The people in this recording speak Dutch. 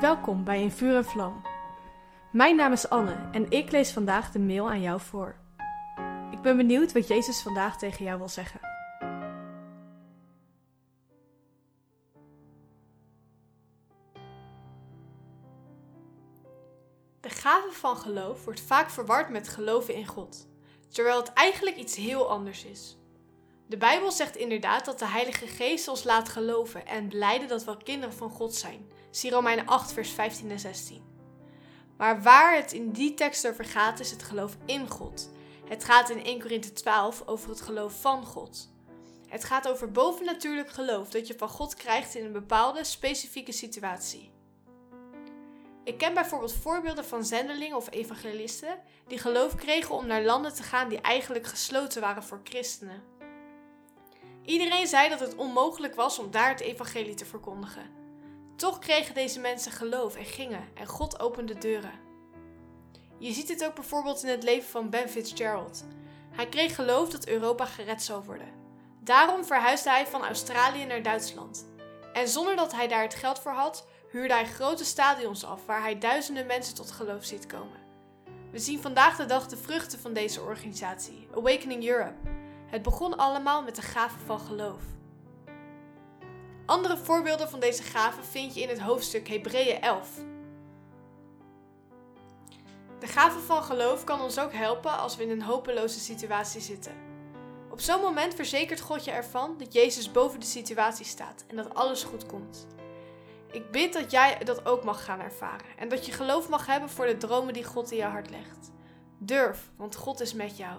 Welkom bij In Vuur en Vlam. Mijn naam is Anne en ik lees vandaag de mail aan jou voor. Ik ben benieuwd wat Jezus vandaag tegen jou wil zeggen. De gave van geloof wordt vaak verward met geloven in God, terwijl het eigenlijk iets heel anders is. De Bijbel zegt inderdaad dat de Heilige Geest ons laat geloven en blijden dat we kinderen van God zijn. Zie Romeinen 8, vers 15 en 16. Maar waar het in die tekst over gaat, is het geloof in God. Het gaat in 1 Korinthe 12 over het geloof van God. Het gaat over bovennatuurlijk geloof dat je van God krijgt in een bepaalde specifieke situatie. Ik ken bijvoorbeeld voorbeelden van zendelingen of evangelisten die geloof kregen om naar landen te gaan die eigenlijk gesloten waren voor christenen. Iedereen zei dat het onmogelijk was om daar het evangelie te verkondigen. Toch kregen deze mensen geloof en gingen en God opende deuren. Je ziet dit ook bijvoorbeeld in het leven van Ben Fitzgerald. Hij kreeg geloof dat Europa gered zou worden. Daarom verhuisde hij van Australië naar Duitsland. En zonder dat hij daar het geld voor had, huurde hij grote stadions af waar hij duizenden mensen tot geloof ziet komen. We zien vandaag de dag de vruchten van deze organisatie, Awakening Europe. Het begon allemaal met de gave van geloof. Andere voorbeelden van deze gave vind je in het hoofdstuk Hebreeën 11. De gave van geloof kan ons ook helpen als we in een hopeloze situatie zitten. Op zo'n moment verzekert God je ervan dat Jezus boven de situatie staat en dat alles goed komt. Ik bid dat jij dat ook mag gaan ervaren en dat je geloof mag hebben voor de dromen die God in je hart legt. Durf, want God is met jou.